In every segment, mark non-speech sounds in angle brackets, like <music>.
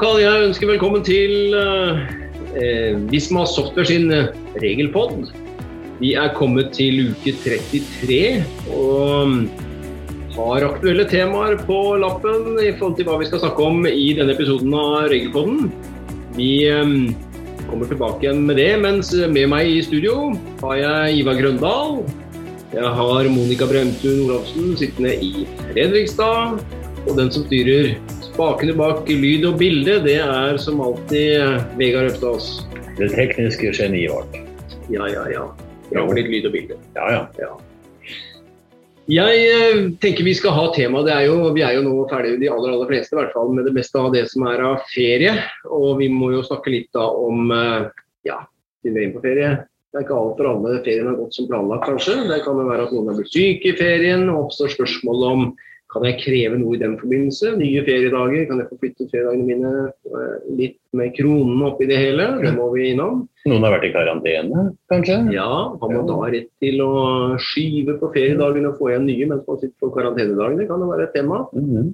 kan jeg ønske velkommen til eh, Visma Software sin eh, regelpod. Vi er kommet til uke 33 og mm, har aktuelle temaer på lappen i forhold til hva vi skal snakke om i denne episoden av Regelpodden. Vi eh, kommer tilbake igjen med det, mens med meg i studio har jeg Ivar Grøndal. Jeg har Monica Bremtun Olafsen sittende i Fredrikstad. Og den som styrer spakene bak lyd og bilde, det er som alltid Vegard Øftaas. Det tekniske geniet vårt. Ja, ja, ja. Med litt lyd og bilde. Ja, ja. Ja. Jeg eh, tenker vi skal ha tema. Det er jo, vi er jo nå ferdige, de aller aller fleste, i hvert fall med det meste av det som er av ferie. Og vi må jo snakke litt da om eh, ja, siden vi er på ferie. Det er ikke alt for alle ferien har gått som planlagt, kanskje. Det kan jo være at noen har blitt syke i ferien. og oppstår spørsmål om kan jeg kreve noe i den forbindelse? Nye feriedager, kan jeg få flyttet feriedagene mine eh, litt med kronene oppi det hele? Det må vi innom. Noen har vært i karantene, kanskje? Ja, har man da rett til å skyve på feriedagene og få igjen nye mens man sitter på karantenedagene? Kan det være et tema. Mhm.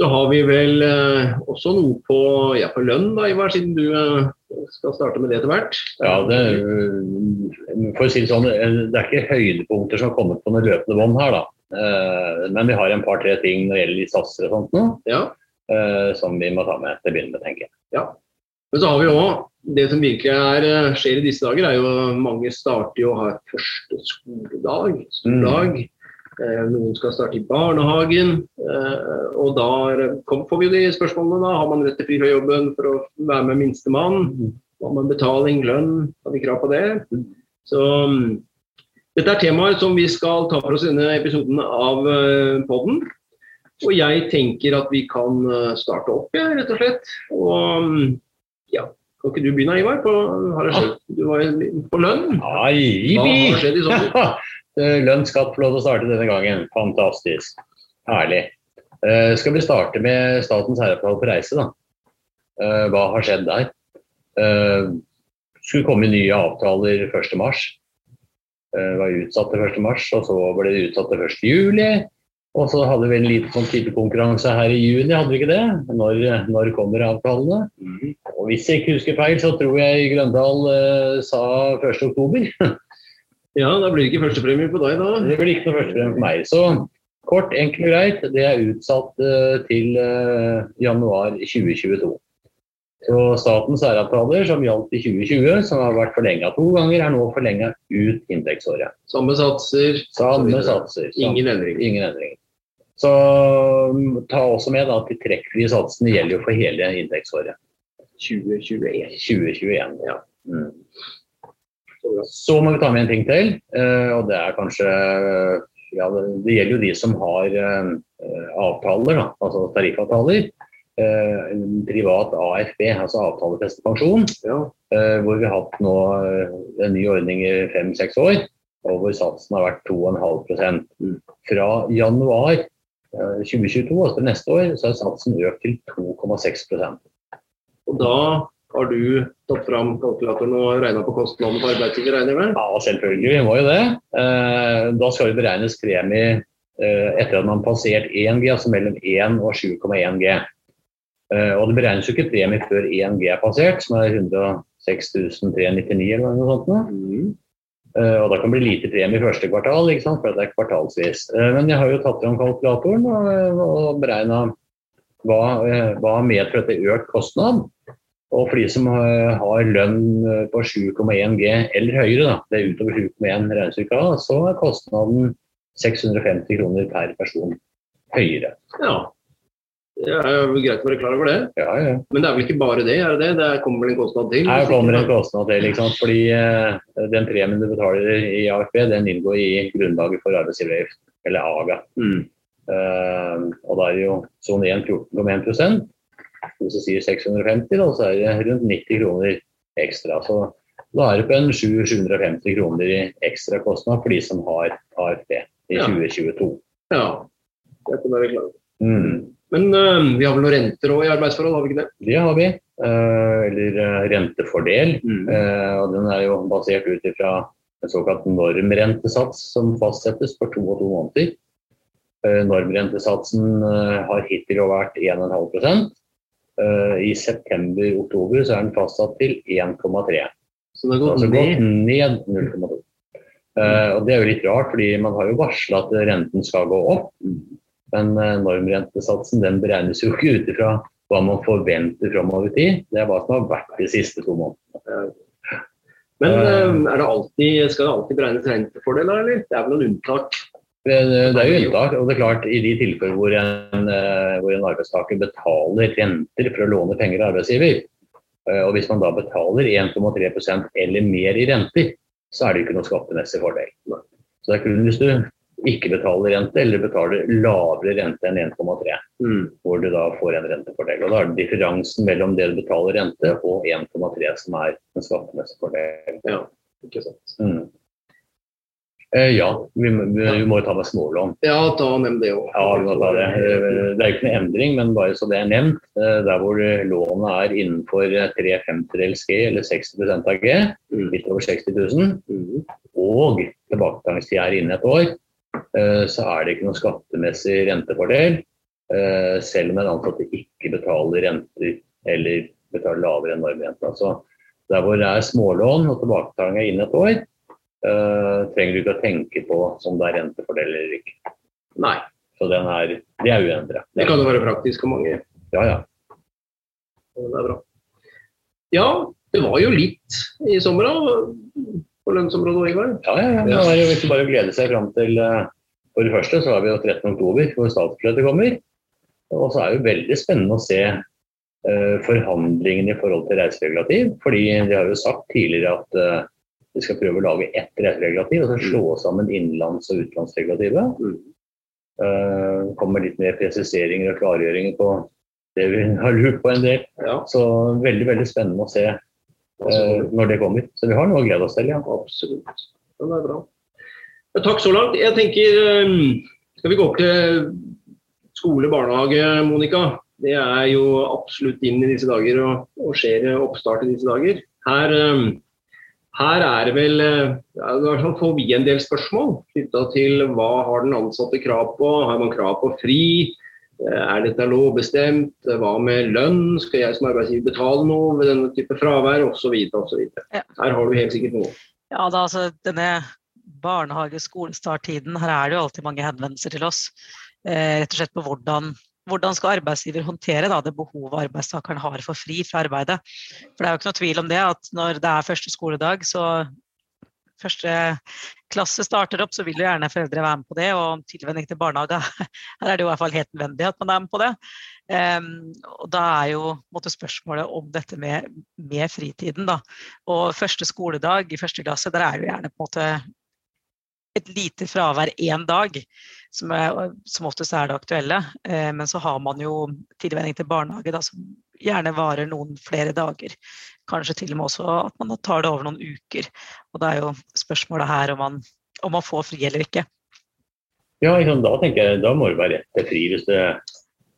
Så har vi vel eh, også noe på, ja, på lønn, da, Ivar, siden du eh, skal starte med det etter hvert. Ja, det, for å si det sånn, det er ikke høydepunkter som har kommet på noe løpende bånd her, da. Eh, Men vi har en par-tre ting når det gjelder satser og sånt nå, Ja, eh, som vi må ta med til å begynne med, tenker jeg. ja. Men så har vi òg det som virkelig er, eh, skjer i disse dager, er jo mange starter jo å ha første skoledag. skoledag. Mm. Noen skal starte i barnehagen. eh, Og da får vi jo de spørsmålene. da, Har man rett til fri fra jobben for å være med minstemann? Har man betaling, lønn? Har vi krav på det? Så mm, dette er temaer som vi skal ta for oss i denne episoden av uh, podden. Og jeg tenker at vi kan eh, starte opp, ja, rett og slett. Og mm, ja, kan ikke du begynne, Ivar? På, har skjedd? Du var på lønn. Ai, Hva har skjedd i sommer? <laughs> Eh, Lønn skal få lov til å starte denne gangen. Fantastisk. Herlig. Uh, skal vi starte med Statens æreavtale på reise, da? Uh, hva har skjedd der? Uh, skulle komme nye avtaler 1.3. Uh, var utsatt til 1.3, og så ble det utsatt til 1.7. Og så hadde vi en liten sånn tippekonkurranse her i juni, hadde vi ikke det? Når, når kommer avtalene? Mhm. Og hvis jeg ikke husker feil, så tror jeg Grøndal eh, sa 1.10. <laughs> Ja, da blir det ikke førstepremie på deg, da. Det blir ikke noe førstepremie på meg. Så kort, enkelt og greit, det er utsatt eh, til eh, januar 2022. Så statens særavtaler som gjaldt i 2020, som har vært forlenga to ganger, er nå forlenga ut inntektsåret. Samme satser. Samme satser. Ingen endringer. Ingen endring. Så mm, ta også med at de trekkfrie satsene gjelder jo for hele inntektsåret. 2021. 2021. Ja. Mm. Så må vi ta med en ting til, eh, og det er kanskje ja, det, det gjelder jo de som har eh, avtaler, da, altså tariffavtaler. Eh, en privat AFB, altså avtalefestet pensjon, Ja. eh, hvor vi har hatt nå eh, en ny ordning i fem-seks år, og hvor satsen har vært 2,5 Mm. Fra januar eh, 2022, altså neste år, så er satsen økt til 2,6% Og da har du tatt fram kalkulatoren og regna på kostnadene på arbeidsgiver, regner jeg med? Ja, selvfølgelig. Vi må jo det. Eh, Da skal det beregnes premie etter at man har passert 1G, altså mellom 1 og 7,1 G. Eh, Og det beregnes jo ikke premie før 1G er passert, som er 106 399 eller noe sånt. Mhm. Eh, Og da kan det bli lite premie i første kvartal, for det er kvartalsvis. Eh, Men jeg har jo tatt fram kalkulatoren og, og beregna hva, hva har medført til økt kostnad. Og for de som har lønn på 7,1 G eller høyere, da, det er utover 7,1 regnestykket, så er kostnaden 650 kroner per person høyere. Ja. Det er jo greit å være klar over det. Ja, ja. Men det er vel ikke bare det? er det det? Det kommer vel en kostnad til? Det kommer en kostnad til, ikke sant? fordi eh, den premien du betaler i AFP, den inngår i grunnlaget for arbeidsgiveravgift, eller AGA. Mm. Eh, og da er det jo sone 1 14,1 Hvis du sier 650, da, så er det rundt 90 kroner ekstra. Så da er det på en 7 750 kroner i ekstra kostnad for de som har AFP i Ja. 2022. Ja. Det kan være klar. over. Mm. Men øh, vi har vel noen renter òg i arbeidsforhold, har vi ikke det? Det har vi. Eh, eller eh, rentefordel. Mm. Eh, og den er jo basert ut ifra en såkalt normrentesats som fastsettes for to og to måneder. Eh, normrentesatsen eh, har hittil vært 1,5 Uh, I september-oktober så er den fastsatt til 1,3. Så det har gått Altså gått ned. ned 0,2. Uh, og Det er jo litt rart, fordi man har jo varsla at renten skal gå opp. Men uh, normrentesatsen den beregnes jo ikke ut ifra hva man forventer framover i tid. Det er hva som har vært de siste to månedene. Men Eh. eh, er det alltid, skal det alltid beregnes rentefordeler, eller? Det er vel noen unntak? Det, det er jo unntak. og det er klart I de tilfeller hvor en, eh, hvor en arbeidstaker betaler renter for å låne penger av arbeidsgiver, eh, og hvis man da betaler 1,3% eller mer i renter, så er det jo ikke noe skattemessig fordel. Så det er kun hvis du ikke betaler rente, eller betaler lavere rente enn 1,3, Mm. hvor du da får en rentefordel. Og Da er det differansen mellom det du betaler rente og 1,3 som er en skattemessig fordel. Ja, ikke sant. Mm. Eh, ja, vi, vi, vi må jo ta med smålån. Ja, ta med det òg. Ja, vi må ta det. Eh, Det er ikke noe endring, men bare så det er nevnt. eh, Der hvor eh, lånet er innenfor eh, 3 femtedels G eller 60 av G, Mm. litt over 60 000, Mm. og tilbakebetalingstid er inne et år, eh, så er det ikke noen skattemessig rentefordel. eh, Selv om en ansatte ikke betaler renter eller betaler lavere enn normrenta. Så der hvor det er smålån og tilbakebetaling er innen et år, eh, trenger du ikke å tenke på om det er rentefordel eller ikke. Nei, Så den er, det er uendret. det kan jo være praktisk for mange. Ja, ja. Det er bra. Ja, det var jo litt i sommer da, på lønnsområdet, Ivar. Ja, ja, ja. Det er jo bare å glede seg fram til eh, For det første så har vi jo 13. oktober hvor statsbudsjettet kommer. Og så er det jo veldig spennende å se eh, forhandlingene i forhold til reiseregulativ. Fordi de har jo sagt tidligere at eh, de skal prøve å lage ett reiseregulativ og så slå sammen innenlands- og utenlandsregulativet. Det Uh, kommer litt mer presiseringer og klargjøringer på det vi har lurt på en del. Så veldig, veldig spennende å se eh, når det kommer. Så vi har noe å glede oss til, ja. absolutt. Den det er bra. Ja, takk så langt. Jeg tenker um, Skal vi gå opp til skole, barnehage, Monica? Det er jo absolutt inn i disse dager og, og skjer oppstart i disse dager. Her, um, her er det vel uh, ja, får vi en del spørsmål knytta til hva har den ansatte krav på. Har man krav på fri? Eh, Er dette lovbestemt? Hva med lønn? Skal jeg som arbeidsgiver betale noe ved denne type fravær? Osv. osv. Ja. Her har du helt sikkert noe. Ja, da, altså, denne barnehage-skolestarttiden, her er det jo alltid mange henvendelser til oss. Eh, rett og slett på hvordan, hvordan skal arbeidsgiver håndtere da, det behovet arbeidstakeren har for fri fra arbeidet. For det er jo ikke noe tvil om det at når det er første skoledag, så første klasse starter opp, så vil jo gjerne foreldre være med på det. Og tilvenning til barnehage, <laughs> her er det jo i hvert fall helt nødvendig at man er med på det. Um, og da er jo måtte, spørsmålet om dette med, med fritiden, da. Og første skoledag i første klasse, der er jo gjerne på en måte et lite fravær én dag, som, er, som oftest er det aktuelle. Eh, men så har man jo tilvenning til barnehage, da, som gjerne varer noen flere dager. Kanskje til og med også at man tar det over noen uker. Og da er jo spørsmålet her om man, om man får fri eller ikke. Ja, da tenker jeg da må det være rett til fri hvis det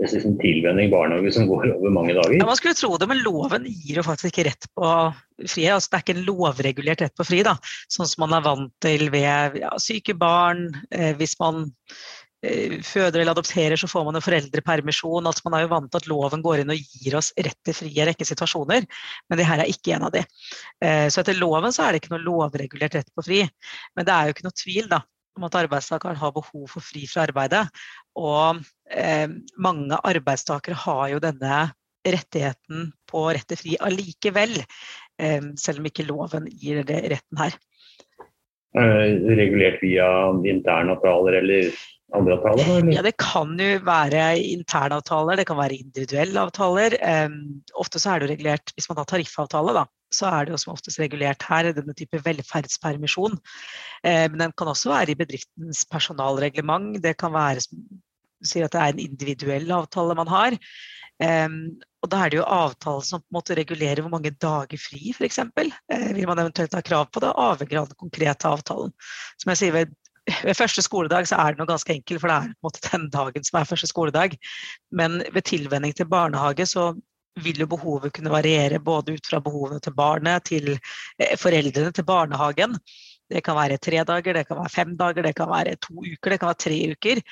det er en tilvenning barnehage som går over mange dager. Ja, Man skulle tro det, men loven gir jo faktisk ikke rett på fri. Altså, det er ikke en lovregulert rett på fri, da, sånn som man er vant til ved ja, syke barn. Eh, hvis man eh, føder eller adopterer, så får man jo foreldrepermisjon. Altså, man er jo vant til at loven går inn og gir oss rett til fri i en rekke situasjoner, men det her er ikke en av de. Eh, så etter loven så er det ikke noe lovregulert rett på fri. Men det er jo ikke noe tvil da, om at arbeidstakeren har behov for fri fra arbeidet. Og eh, mange arbeidstakere har jo denne rettigheten på rett til fri allikevel, eh, selv om ikke loven gir det retten her. Eh, regulert via internavtaler eller andre avtaler? Eller? Ja, Det kan jo være interne avtaler, det kan være individuelle avtaler. Um, ofte så er det jo regulert, Hvis man har tariffavtale, da, så er det jo som oftest regulert her denne type velferdspermisjon. Eh, men den kan også være i bedriftens personalreglement. Det kan være sier at det er en individuell avtale man har. Um, og da er det jo avtalen som på en måte regulerer hvor mange dager fri, f.eks. Eh, vil man eventuelt ha krav på det, avhenger av den konkrete avtalen. Som jeg sier, ved, ved første skoledag så er det noe ganske enkelt, for det er på en måte den dagen som er første skoledag. Men ved tilvenning til barnehage så vil jo behovet kunne variere både ut fra behovene til barnet, til eh, foreldrene, til barnehagen. Det kan være tre dager, det kan være fem dager, det kan være to uker, det kan være tre uker.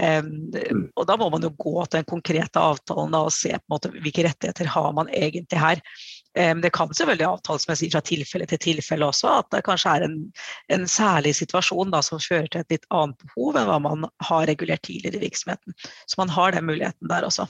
Um, og da må man jo gå til den konkrete avtalen og se på en måte hvilke rettigheter har man egentlig her. Det kan selvfølgelig avtales med fra tilfelle til tilfelle også, at det kanskje er en, en særlig situasjon da, som fører til et litt annet behov enn hva man har regulert tidligere i virksomheten. Så man har den muligheten der også.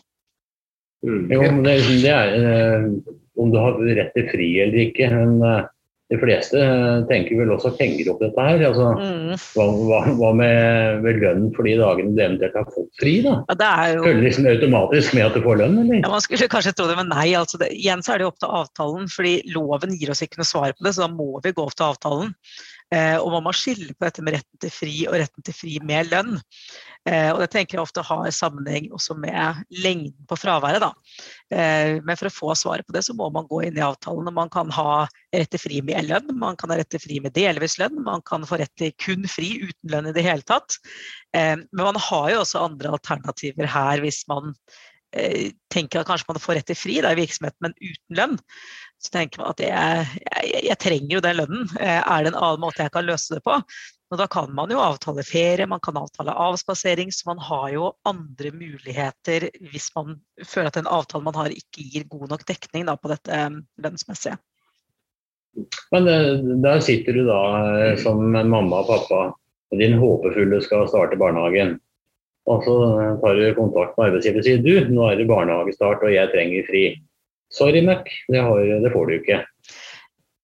Mm. Jo, men det, det er, uh, om du har rett til fri eller ikke. Men, uh, de fleste eh, tenker vel også penger opp dette her. Altså, mm. hva, hva, hva, med, med lønn for de dagene du eventuelt har fått fri? da? Ja, det er jo... Følger liksom automatisk med at du får lønn, eller? Ja, Man skulle kanskje tro det, men nei. Altså det, igjen så er det jo opp til avtalen. fordi loven gir oss ikke noe svar på det, så da må vi gå opp til avtalen. Eh, og man må skille på dette med retten til fri og retten til fri med lønn. Eh, og det tenker jeg ofte har sammenheng også med lengden på fraværet. Da. Eh, men for å få svaret på det, så må man gå inn i avtalen. Man kan ha rett til fri med lønn, man kan ha rett til fri med delvis lønn, man kan få rett til kun fri uten lønn i det hele tatt. Eh, men man har jo også andre alternativer her hvis man tenker at kanskje man får rett til fri i virksomheten, virksomhet, men uten lønn. Så tenker man at jeg, jeg, jeg trenger jo den lønnen. Er det en annen måte jeg kan løse det på? Og da kan man jo avtale ferie, man kan avtale avspasering, så man har jo andre muligheter hvis man føler at den avtalen man har ikke gir god nok dekning da, på dette um, lønnsmessige. Men eh, der sitter du da eh, som mamma og pappa, og din håpefulle skal starte barnehagen. Og så eh, tar du kontakt med arbeidsgiver og sier du, nå er det barnehagestart og jeg trenger fri. Sorry, Mac, det, det får du ikke.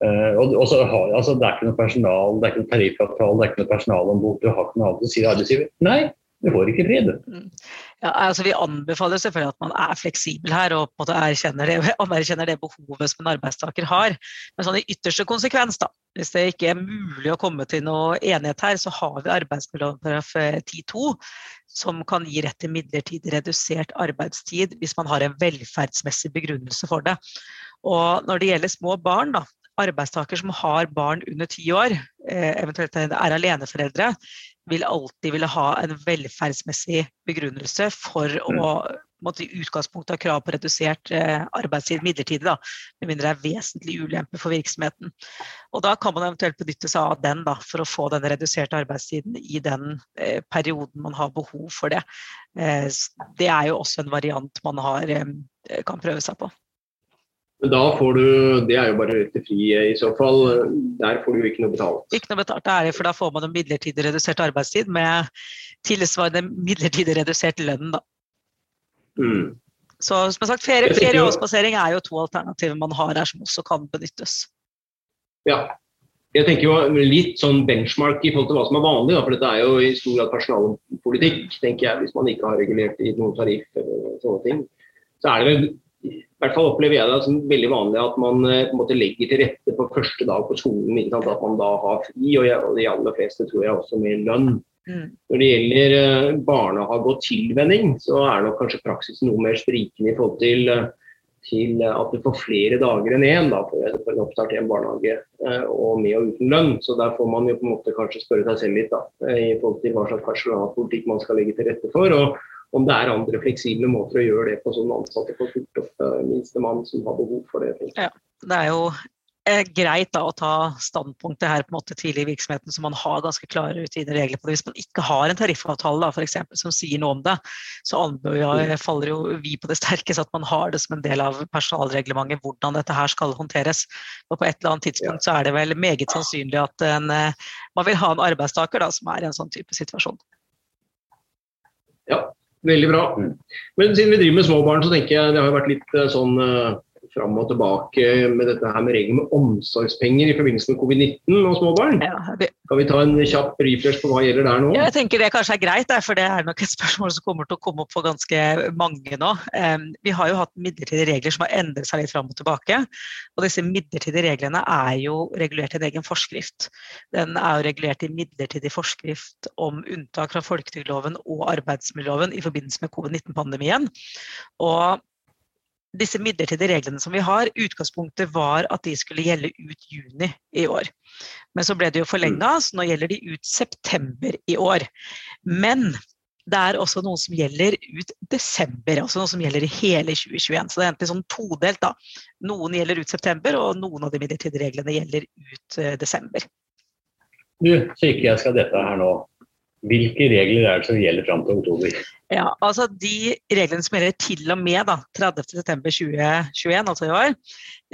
Uh, og, så har, altså, Det er ikke noe personal, det er ikke noe tariffavtale, det er ikke noe personal om bord. Du har ikke noe annet å si til arbeidsgiver. Nei, du får ikke fri, du. Mm. Ja, altså Vi anbefaler selvfølgelig at man er fleksibel her og på en måte erkjenner det, <laughs> anerkjenner det behovet som en arbeidstaker har. Men sånn i ytterste konsekvens, da, hvis det ikke er mulig å komme til noe enighet her, så har vi arbeidsmiljøloven 10-2 som kan gi rett til midlertidig redusert arbeidstid hvis man har en velferdsmessig begrunnelse for det. Og når det gjelder små barn, da, arbeidstaker som har barn under ti år, eh, eventuelt er aleneforeldre, vil alltid ville ha en velferdsmessig begrunnelse for å mm. måtte i utgangspunktet ha krav på redusert eh, arbeidstid midlertidig, da, med mindre det er vesentlig ulempe for virksomheten. Og Da kan man eventuelt benytte seg av den da, for å få den reduserte arbeidstiden i den eh, perioden man har behov for det. Eh, det er jo også en variant man har, eh, kan prøve seg på. Men da får du Det er jo bare rett til fri i så fall. Der får du ikke noe betalt. Ikke noe betalt, det er det, for da får man en midlertidig redusert arbeidstid med tilsvarende midlertidig redusert lønn, da. Mm. Så som sagt, ferie, ferie og avspasering er jo to alternativer man har her som også kan benyttes. Ja. Jeg tenker jo litt sånn benchmark i forhold til hva som er vanlig, da, for dette er jo i stor grad personalpolitikk, tenker jeg, hvis man ikke har regulert i noen tariff eller sånne ting. Så er det vel i hvert fall opplever jeg det som veldig vanlig at man eh, på en måte legger til rette på første dag på skolen. At man da har fri, og, jeg, og de aller fleste tror jeg også med lønn. Mm. Når det gjelder uh, barnehage og tilvenning, så er nok kanskje praksis noe mer sprikende i forhold til, uh, til at du får flere dager enn én for, for en oppstart i en barnehage, og med og uten lønn. Så der får man jo på en måte kanskje spørre seg selv litt da, i forhold til hva slags personalpolitikk man skal legge til rette for. og om det er andre fleksible måter å gjøre det på som ansatte får fulgt opp uh, minstemann som har behov for det. Ja, det er jo eh, greit da, å ta standpunktet her på en måte tidlig i virksomheten, så man har ganske klare rutiner regler på det. Hvis man ikke har en tariffavtale da, for eksempel, som sier noe om det, så anbefaler jo vi på det sterkeste at man har det som en del av personalreglementet, hvordan dette her skal håndteres. Og på et eller annet tidspunkt så er det vel meget sannsynlig at en, eh, man vil ha en arbeidstaker da, som er i en sånn type situasjon. Ja, Veldig bra. Mm. Men siden vi driver med små barn, så tenker jeg det har vært litt eh, sånn uh, fram og tilbake med dette her med regelen med omsorgspenger i forbindelse med covid-19 og små barn. Ja, det... Kan vi ta en kjapp refresh på hva gjelder der nå? Ja, jeg tenker Det kanskje er greit, for det er nok et spørsmål som kommer til å komme opp for ganske mange nå. Vi har jo hatt midlertidige regler som har endret seg litt fram og tilbake. Og disse midlertidige reglene er jo regulert i en egen forskrift. Den er jo regulert i midlertidig forskrift om unntak fra folketrygdloven og arbeidsmiljøloven i forbindelse med covid-19-pandemien. Og disse midlertidige reglene som vi har, utgangspunktet var at de skulle gjelde ut juni i år. Men så ble det jo forlenga, mm. så nå gjelder de ut september i år. Men det er også noe som gjelder ut desember, altså noe som gjelder i hele 2021. Så det er egentlig sånn todelt. da. Noen gjelder ut september, og noen av de midlertidige reglene gjelder ut uh, desember. Du, så ikke jeg skal dette her nå. Hvilke regler er det som gjelder fram til oktober? Ja, altså De reglene som gjelder til og med 30.9.2021, altså i år,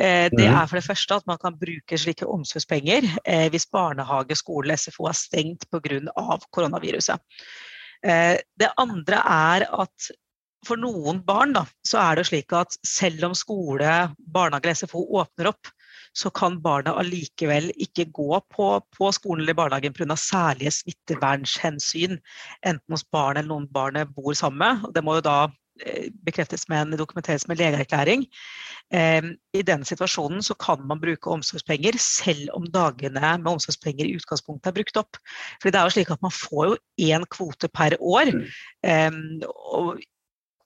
eh, det mhm. er for det første at man kan bruke slike omsorgspenger eh, hvis barnehage, skole, SFO er stengt pga. koronaviruset. Eh, det andre er at for noen barn da, så er det slik at selv om skole, barnehage eller SFO åpner opp, så kan barna allikevel ikke gå på, på skolen eller barnehagen pga. særlige smittevernhensyn, enten hos barn eller noen barnet bor sammen med. Det må jo da eh, bekreftes med en, dokumenteres med legeerklæring. Eh, I den situasjonen så kan man bruke omsorgspenger selv om dagene med omsorgspenger i utgangspunktet er brukt opp. Fordi det er jo slik at Man får jo én kvote per år. Eh, og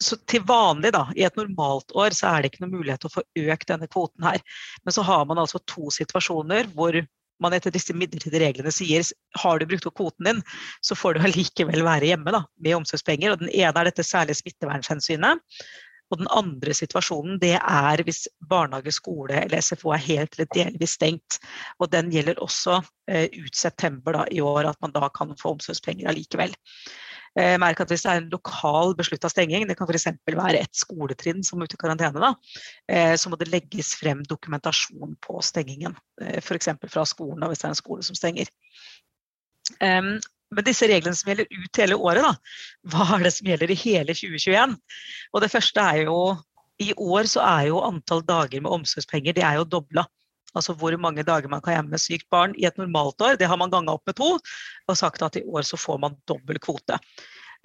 så til vanlig, da, i et normalt år, så er det ikke noen mulighet til å få økt denne kvoten her. Men så har man altså to situasjoner hvor man etter disse midlertidige reglene sier har du brukt opp kvoten din, så får du allikevel være hjemme da, med omsorgspenger. Og den ene er dette særlige smittevernhensynet. Og den andre situasjonen det er hvis barnehage, skole eller SFO er helt eller delvis stengt. Og den gjelder også eh, ut september da, i år, at man da kan få omsorgspenger allikevel. Eh, merk at hvis det er en lokal beslutta stenging, det kan f.eks. være et skoletrinn som er ute i karantene, da, eh, så må det legges frem dokumentasjon på stengingen. Eh, F.eks. fra skolen, hvis det er en skole som stenger. Men disse reglene som gjelder ut hele året, da, hva er det som gjelder i hele 2021? Og det første er jo i år så er jo antall dager med omsorgspenger det er jo dobla. Altså hvor mange dager man kan hjemme med sykt barn i et normalt år. Det har man ganga opp med to og sagt at i år så får man dobbel kvote.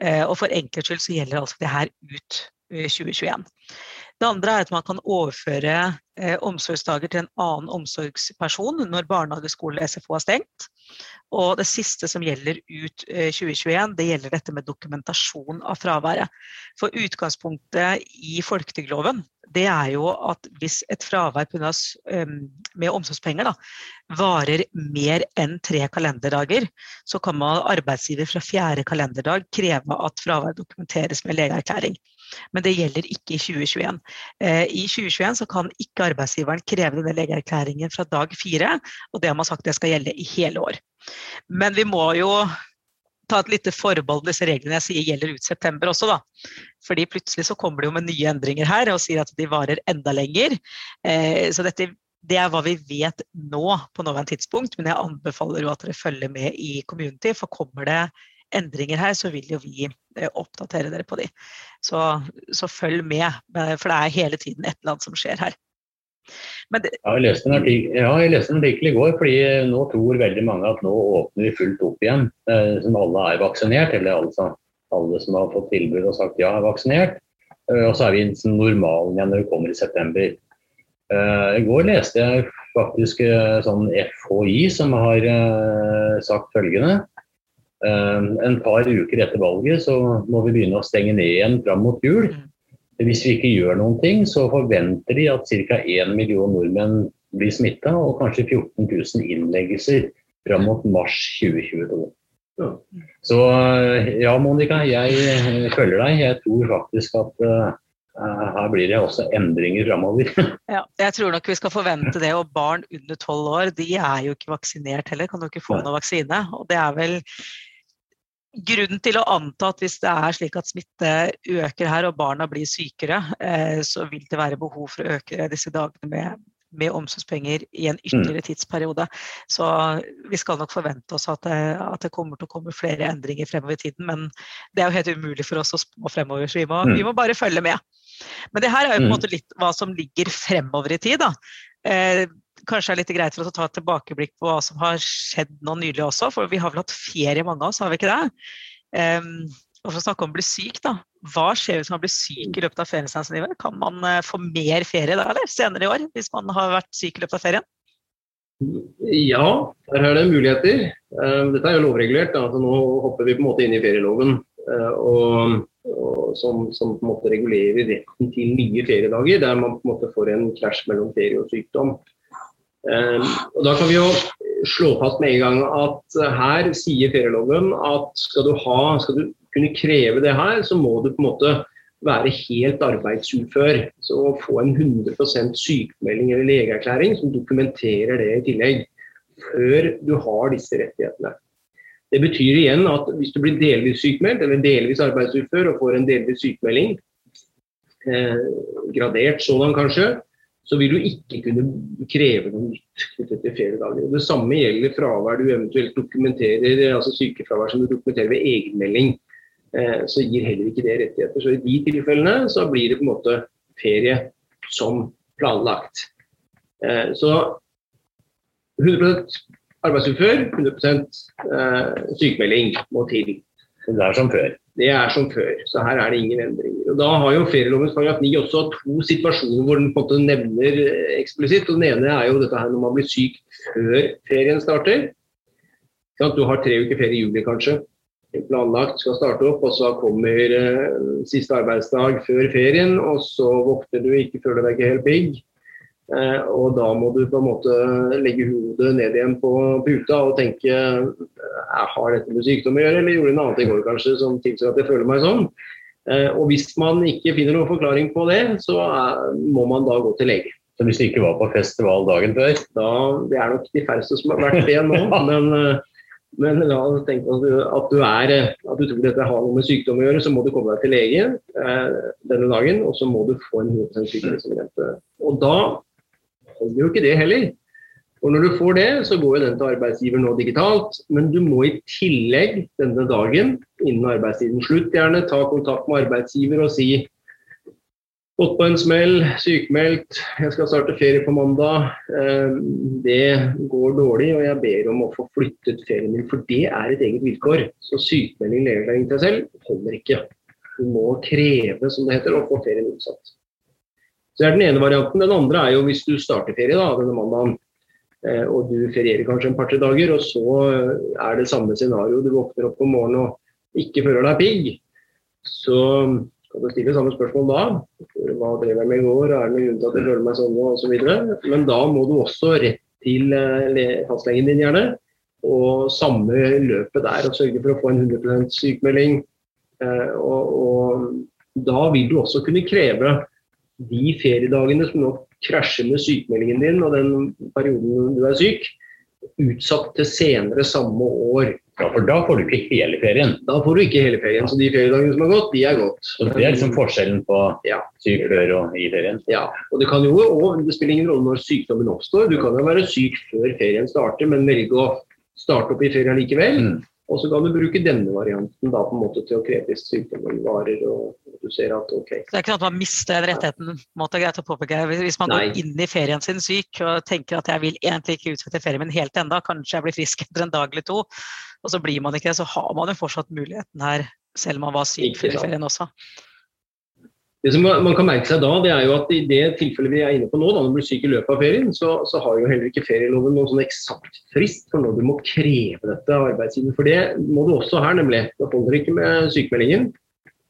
Eh, og for enkelts skyld så gjelder altså det her ut 2021. Eh, det andre er at man kan overføre eh, omsorgsdager til en annen omsorgsperson når barnehage, skole, SFO er stengt. Og det siste som gjelder ut 2021, eh, det gjelder dette med dokumentasjon av fraværet. For utgangspunktet i folketrygdloven det er jo at hvis et fravær med omsorgspenger da, varer mer enn tre kalenderdager, så kan man arbeidsgiver fra fjerde kalenderdag kreve at fravær dokumenteres med legeerklæring. Men det gjelder ikke i 2021. Eh, I 2021 så kan ikke arbeidsgiveren kreve denne legeerklæringen fra dag fire, og det har man sagt det skal gjelde i hele år. Men vi må jo ta et lite forbehold disse reglene jeg sier gjelder ut september også, da. Fordi plutselig så kommer det jo med nye endringer her og sier at de varer enda lenger. Eh, så dette det er hva vi vet nå på nåværende tidspunkt, men jeg anbefaler jo at dere følger med i Community, for kommer det endringer her, så vil jo vi eh, oppdatere dere på de. Så, så følg med, for det er hele tiden et eller annet som skjer her. Det, ja, jeg leste en artikkel, ja, i går, fordi nå tror veldig mange at nå åpner vi fullt opp igjen. Eh, som alle er vaksinert, eller altså alle som har fått tilbud og sagt ja, er vaksinert. Eh, og så er vi som normalen igjen når vi kommer i september. Eh, I går leste jeg faktisk eh, sånn FHI som har eh, sagt følgende. En par uker etter valget så må vi begynne å stenge ned igjen fram mot jul. Hvis vi ikke gjør noen ting, så forventer de at ca. 1 million nordmenn blir smitta, og kanskje 14 000 innleggelser fram mot mars 2022. Ja. Så ja, Monica, jeg følger deg. Jeg tror faktisk at uh, her blir det også endringer framover. <laughs> ja, jeg tror nok vi skal forvente det. Og barn under tolv år de er jo ikke vaksinert heller, kan jo ikke få noen vaksine. Og det er vel Grunnen til å anta at hvis det er slik at smitte øker her og barna blir sykere, eh, så vil det være behov for å øke disse dagene med, med omsorgspenger i en ytterligere mm. tidsperiode. Så vi skal nok forvente oss at det, at det, kommer til å komme flere endringer fremover i tiden. Men det er jo helt umulig for oss å spå fremover, så vi må, vi mm. må bare følge med. Men det her er jo på en mm. måte litt hva som ligger fremover i tid. da. Eh, kanskje er litt greit for oss å ta et tilbakeblikk på hva som har skjedd nå nylig også. For vi har vel hatt ferie, mange av oss, har vi ikke det? Um, og for å snakke om å bli syk, da. Hva skjer hvis man blir syk i løpet av feriestansnivået? Kan man uh, få mer ferie da, eller senere i år, hvis man har vært syk i løpet av ferien? Ja, der er det muligheter. Uh, dette er jo lovregulert. Altså, nå hopper vi på en måte inn i ferieloven. Uh, og, og som, som, på en måte regulerer retten til nye feriedager, der man på en måte får en krasj mellom ferie og sykdom. Ehm, og Da kan vi jo slå fast med en gang at her sier ferieloven at skal du, ha, skal du kunne kreve det her, så må du på en måte være helt arbeidsufør. Så få en 100% sykemelding eller legeerklæring som dokumenterer det i tillegg. Før du har disse rettighetene. Det betyr igjen at hvis du blir delvis sykmeldt eller delvis arbeidsufør og får en delvis sykemelding, eh, gradert sådan kanskje, så vil du ikke kunne kreve noe nytt knyttet til feriedager. Det samme gjelder fravær du eventuelt dokumenterer, altså sykefravær som du dokumenterer ved egenmelding. Eh, så gir heller ikke det rettigheter. Så i de tilfellene så blir det på en måte ferie som planlagt. Eh, så 100% arbeidsufør, 100 eh, sykemelding må til. Det er som før. Det er som før, så her er det ingen endringer. Og Da har jo ferielovens paragraf 9 også to situasjoner hvor den på en måte nevner eh, eksplisitt. og Den ene er jo dette her når man blir syk før ferien starter. Du har tre uker ferie i juli kanskje, planlagt skal starte opp, og så kommer eh, siste arbeidsdag før ferien, og så våkner du ikke før du er ikke helt pigg. Eh, og da må du på en måte legge hodet ned igjen på puta og tenke har dette med sykdom å gjøre, eller gjorde noe annet i går kanskje som tilsier at jeg føler meg sånn. Eh, og hvis man ikke finner noen forklaring på det, så må man da gå til lege. Så hvis du ikke var på festival dagen før? Da, det er nok de færreste som har vært det nå. <laughs> men, eh, men la oss tenke at du, at, du er, at du tror dette har noe med sykdom å gjøre, så må du komme deg til lege eh, denne dagen, og så må du få en 100 sykdomsrente. Og da holder jo ikke det heller. Og når du får det, så går jo den til arbeidsgiver nå digitalt. Men du må i tillegg denne dagen, innen arbeidstiden slutt gjerne, ta kontakt med arbeidsgiver og si Gått på en smell, sykemeldt, jeg skal starte ferie på mandag. Eh, det går dårlig, og jeg ber om å få flyttet ferien min, for det er et eget vilkår. Så sykemelding inn til deg selv holder ikke. Du må kreve, som det heter, å få ferien utsatt. Det er den ene varianten. Den andre er jo hvis du starter ferie da, denne mandagen, eh, og du ferierer kanskje en par-tre dager, og så eh, er det samme scenario. Du våkner opp om morgenen og ikke føler deg pigg. Så kan du stille samme spørsmål da. Hva drev jeg med i går, er det noen grunn til at jeg føler meg sånn osv. Men da må du også rett til eh, fastlegen din gjerne, og samme løpet der. Og sørge for å få en 100 sykemelding. Og, og da vil du også kunne kreve de feriedagene som nå krasjer med sykemeldingen din og den perioden du er syk, utsatt til senere samme år. Ja, For da får du ikke hele ferien? Da får du ikke hele ferien. Så de feriedagene som har gått, de er gått. Så Det er liksom forskjellen på ja. syk før og i ferien? Ja. Og det kan jo og det spiller ingen rolle når sykdommen oppstår. Du kan jo være syk før ferien starter, men velge å starte opp i ferien likevel. Mm. Og så kan du bruke denne varianten da på en måte til å kreve hvis sykdommen varer. og du ser at ok. Så det er ikke sånn at man mister den rettigheten? måte greit å påpeke. Hvis man Nei. går inn i ferien sin syk og tenker at jeg vil egentlig ikke utsette ferien min helt enda, kanskje jeg blir frisk <laughs> etter en dag eller to, og så blir man ikke det, så har man jo fortsatt muligheten her, selv om man var syk før ferien også. Det som man kan merke seg da, det er jo at i det tilfellet vi er inne på nå, da du blir syk i løpet av ferien, så, så har jo heller ikke ferieloven noen sånn eksakt frist for når du må kreve dette av arbeidsgiver. For det må du også her, nemlig. Det holder ikke med sykemeldingen.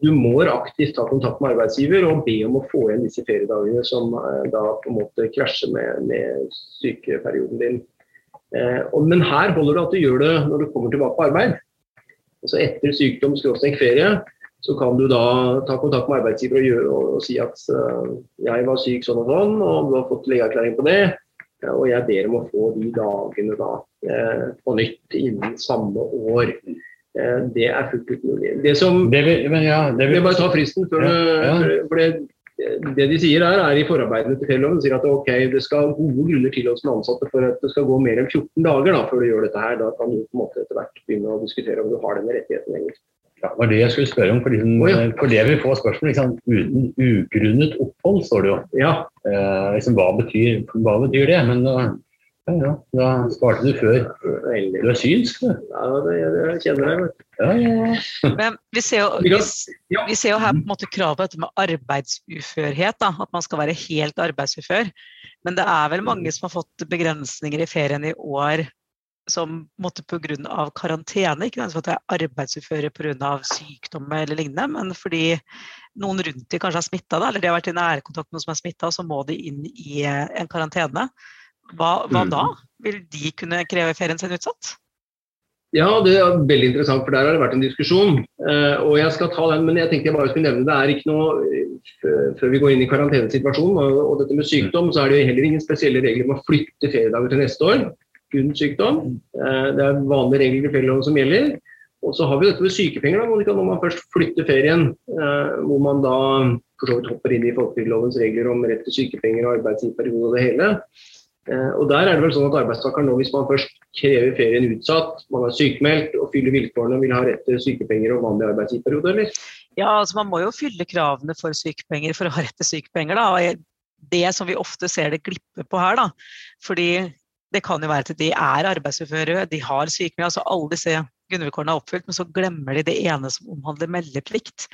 Du må aktivt ta kontakt med arbeidsgiver og be om å få igjen disse feriedagene som eh, da på en måte krasjer med, med sykeperioden din. Eh, men her holder det at du gjør det når du kommer tilbake på arbeid. Altså etter sykdom, skråstrek ferie så kan du da ta kontakt med arbeidsgiver og, gjøre, og, og si at uh, jeg var syk sånn og sånn, og du har fått legeerklæring på det. Og jeg ber om å få de dagene da på nytt innen samme år. Det er fullt ut mulig. Det som det vil, men ja, det vil, bare ta fristen. For, ja, ja. for det, det, de sier her, er i forarbeidene til ferieloven sier at ok, det skal gode grunner til oss med ansatte for at det skal gå mer enn 14 dager da, før du gjør dette her. Da kan du på en måte etter hvert begynne å diskutere om du har denne rettigheten lenger. Ja, det var det jeg skulle spørre om. For, liksom, oh, for det vi får spørsmål liksom, uten ugrunnet opphold, står det jo. Ja. Eh, liksom, hva, betyr, hva, betyr, det? Men da, ja, da svarte du før. Du er synsk, du. Ja, det, jeg kjenner deg. Ja, ja. Men vi ser, jo, vi, vi ser, jo, her på en måte krav på dette med arbeidsuførhet. Da, at man skal være helt arbeidsufør. Men det er vel mange som har fått begrensninger i ferien i år som måtte pga. karantene, ikke nødvendigvis at de er arbeidsuføre pga. sykdom eller lignende, men fordi noen rundt de kanskje er smitta, eller de har vært i nærkontakt med noen som er smitta, så må de inn i eh, en karantene. Hva, hva mm. da? Vil de kunne kreve ferien sin utsatt? Ja, det er veldig interessant, for der har det vært en diskusjon. Eh, og jeg skal ta den, men jeg tenkte jeg bare skulle nevne det er ikke noe Før vi går inn i karantenesituasjonen og, dette med sykdom, så er det heller ingen spesielle regler om å flytte feriedager til neste år. grunnet sykdom. Eh, det er vanlige regler i ferieloven som gjelder. Og så har vi dette med sykepenger, da, når man først flytter ferien. Eh, hvor man da for så vidt hopper inn i folketrygdlovens regler om rett til sykepenger og arbeidsgiverperiode og det hele. Eh, og der er det vel sånn at arbeidstakeren nå, hvis man først krever ferien utsatt, man er sykemeldt og fyller vilkårene, vil ha rett til sykepenger og vanlig arbeidsgiverperiode, eller? Ja, altså man må jo fylle kravene for sykepenger for å ha rett til sykepenger. Da. Det som vi ofte ser det glippe på her, da. Fordi det kan jo være at de er arbeidsuføre, de har sykemelding. altså Alle disse grunnvilkårene er oppfylt, men så glemmer de det ene som omhandler meldeplikt.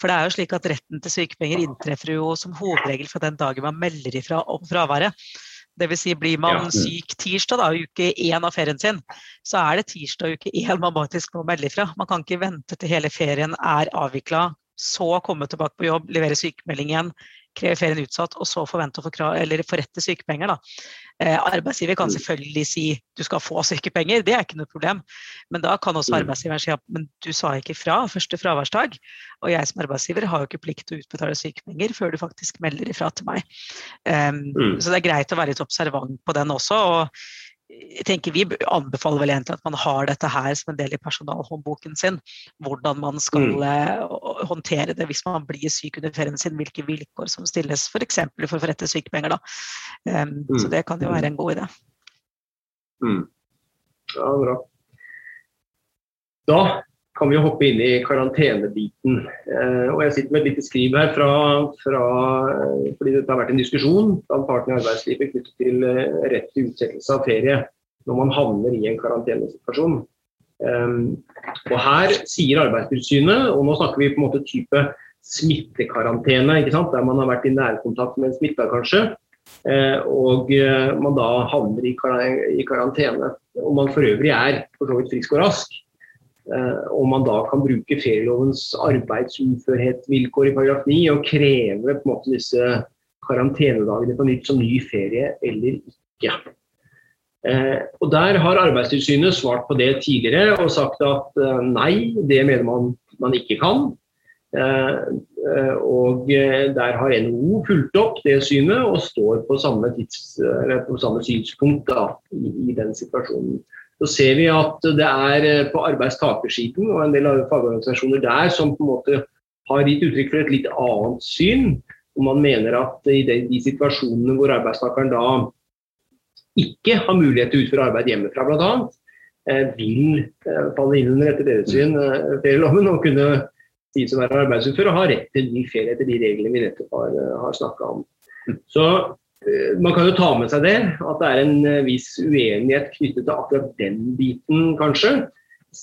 For det er jo slik at retten til sykepenger inntreffer jo som hovedregel fra den dagen man melder ifra om fraværet. Dvs. Si, blir man ja. syk tirsdag, da, uke én av ferien sin, så er det tirsdag uke én man faktisk må melde ifra. Man kan ikke vente til hele ferien er avvikla, så komme tilbake på jobb, levere sykemelding igjen, kreve ferien utsatt, og så forvente å rett sykepenger. Da. Eh, arbeidsgiver kan mm. selvfølgelig si du skal få sykepenger, det er ikke noe problem. Men da kan også mm. arbeidsgiveren si at men du sa ikke fra første fraværsdag. Og jeg som arbeidsgiver har jo ikke plikt til å utbetale sykepenger før du faktisk melder ifra til meg. Um, mm. Så det er greit å være litt observant på den også. og jeg tenker Vi anbefaler vel egentlig at man har dette her som en del i personalhåndboken sin. Hvordan man skal mm. Eh, håndtere det hvis man blir syk under ferien sin. Hvilke vilkår som stilles f.eks. for, for å få rett Da. sykepenger. Um, mm. Så det kan jo være en god idé. Mm. Ja, bra. Da kan vi jo hoppe inn i karantenebiten. Eh, og Jeg sitter med et lite skriv her fra, fra, fordi det har vært en diskusjon blant partene i arbeidslivet knyttet til eh, rett til utsettelse av ferie når man havner i en karantenesituasjon. Eh, og Her sier Arbeidstilsynet, og nå snakker vi på en måte type smittekarantene, der man har vært i nærkontakt med en smitta kanskje, eh, og man da havner i, karantene. Og man for øvrig er for så vidt frisk og rask om man da kan bruke ferielovens arbeidsuførhetsvilkår i paragraf 9 og kreve på en måte disse karantenedagene på nytt som ny ferie eller ikke. Eh, og Der har Arbeidstilsynet svart på det tidligere og sagt at eh, nei, det mener man man ikke kan. Og der har NHO fulgt opp det synet og står på samme, tids, på samme synspunkt da, i, i den situasjonen så ser vi at det er eh, på arbeidstakersiden og en del av fagorganisasjoner der som på en måte har gitt uttrykk for et litt annet syn. Og man mener at i de, situasjonene hvor arbeidstakeren da ikke har mulighet til å utføre arbeid hjemmefra bl.a., eh, vil eh, falle inn under etter deres syn ferieloven og kunne de som er arbeidsufør har rett til ny ferie etter de reglene vi nettopp har, har snakka om. Så Eh, man kan jo ta med seg det, at det er en eh, viss uenighet knyttet til akkurat den biten, kanskje.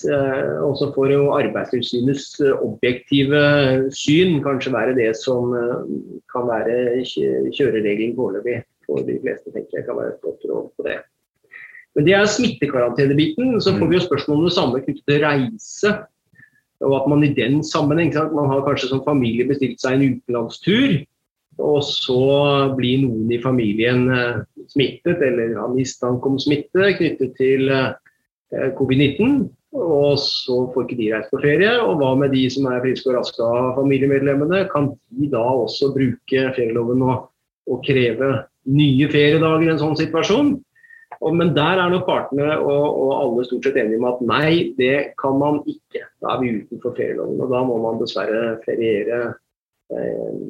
Eh, og så får jo Arbeidstilsynets objektive syn kanskje være det som kan være kjøreregelen foreløpig for de fleste, tenker jeg kan være et godt råd på det. Men det er smittekarantenebiten. Så får vi jo spørsmål om det samme knyttet til reise. Og at man i den sammenheng, man har kanskje som familie bestilt seg en utenlandstur. Og så blir noen i familien eh, smittet eller har mistanke om smitte knyttet til eh, covid-19. Og så får ikke de reist på ferie. Og hva med de som er friske og raske av familiemedlemmene? Kan de da også bruke ferieloven og, og kreve nye feriedager i en sånn situasjon? Men der er nok partene og, og, alle stort sett enige om at nei, det kan man ikke. Da er vi utenfor ferieloven. Og da må man dessverre feriere eh,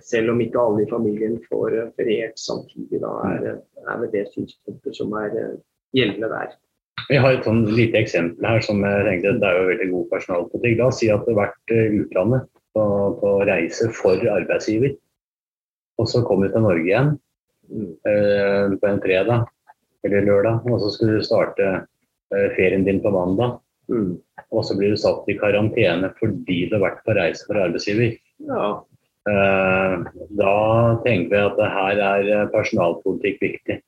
selv om ikke alle i familien får operert samtidig, da er, er det det synspunktet som er eh, gjeldende der. Vi har et sånn lite eksempel her som jeg tenkte det er jo veldig god personalpolitikk. La oss si at det har vært i utlandet på, på reise for arbeidsgiver. Og så kommer du til Norge igjen mm. eh, på en fredag eller lørdag, og så skulle du starte eh, ferien din på mandag. Mm. Og så blir du satt i karantene fordi du har vært på reise for arbeidsgiver. Ja, Eh, da tenker vi at det her er eh, personalpolitikk viktig.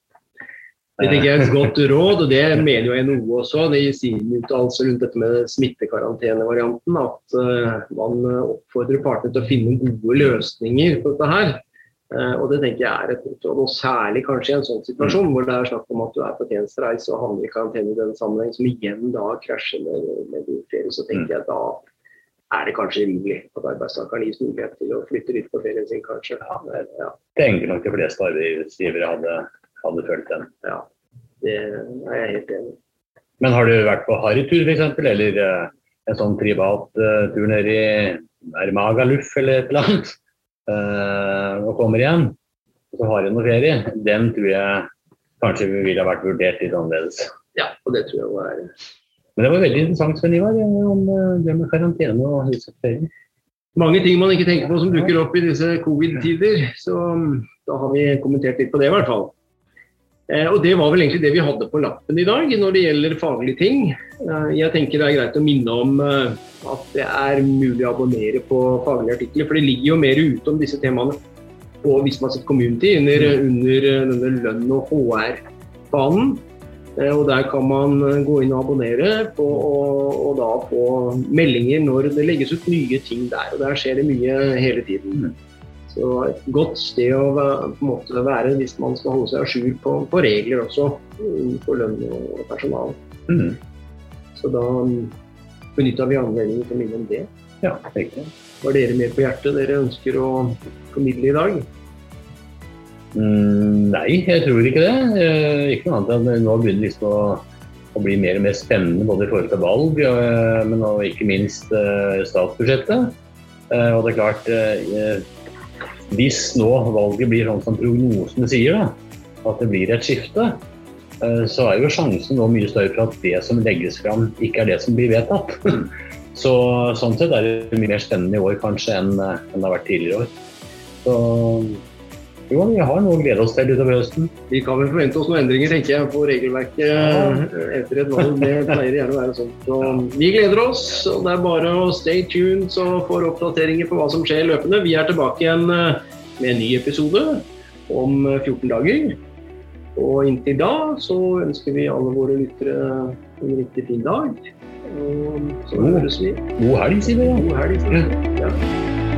Det tenker jeg er et godt <laughs> råd, og det mener jo NHO også. Det gir sin uttalelse rundt dette med smittekarantenevarianten. At uh, man oppfordrer partene til å finne gode løsninger på dette her. Og det tenker jeg er et godt råd, og særlig kanskje i en sånn situasjon hvor det er snakk om at du er på tjenestereise og havner i karantene i den sammenheng, som igjen da krasjer med, med din ferie. Så tenker jeg da er det kanskje rimelig at arbeidstakeren gis mulighet til å flytte litt på ferien sin, kanskje. Ja, ja. Tenker nok de fleste arbeidsgivere hadde, hadde følt den. Ja. Det er jeg helt enig i. Men har du vært på harrytur f.eks., eller uh, en sånn privat uh, tur nede i er Magaluf eller et eller annet, uh, og kommer igjen, og så har du noe ferie, den tror jeg kanskje ville ha vært vurdert litt annerledes. Ja, og det tror jeg var Men det var veldig interessant, Sven Ivar, om det med karantene og utsatt. Mange ting man ikke tenker på som dukker opp i disse covid-tider, så da har vi kommentert litt på det i hvert fall. Eh, og Det var vel egentlig det vi hadde på lappen i dag når det gjelder faglige ting. Eh, jeg tenker det er greit å minne om eh, at det er mulig å abonnere på faglige artikler. For det ligger jo mer ute om disse temaene på Visma community under, under denne lønn- og HR-banen. Og Der kan man gå inn og abonnere på, og, og, da få meldinger når det legges ut nye ting der. og Der skjer det mye hele tiden. Så et godt sted å være, være hvis man skal holde seg à jour på, på, regler også for lønn og personal. Mm. Så da benytta vi anledningen til å minne om det. Ja, riktig. Var dere mer på hjertet dere ønsker å formidle i dag? Mm, nei, jeg tror ikke det. Eh, ikke noe annet enn nå begynner det liksom å, å, bli mer og mer spennende både i forhold til valg, eh, men ikke minst eh, statsbudsjettet. Og det er klart hvis nå valget blir sånn som prognosene sier, da, at det blir et skifte, så er jo sjansen nå mye større for at det som legges fram, ikke er det som blir vedtatt. <laughs> Så Sånn sett er det mye mer spennende i år kanskje enn, enn det har vært tidligere år. Så jo, vi har noe å glede oss til utover høsten. Vi kan vel forvente oss noen endringer tenker jeg, på regelverket etter et valg. Det pleier gjerne å være sånn. Så vi gleder oss. og Det er bare å stay tuned så får oppdateringer på hva som skjer løpende. Vi er tilbake igjen eh, med en ny episode om 14 eh, dager. Og inntil da så ønsker vi alle våre lyttere en riktig fin dag. Og så høres vi. God helg, sier vi. God helg, sier vi. Ja.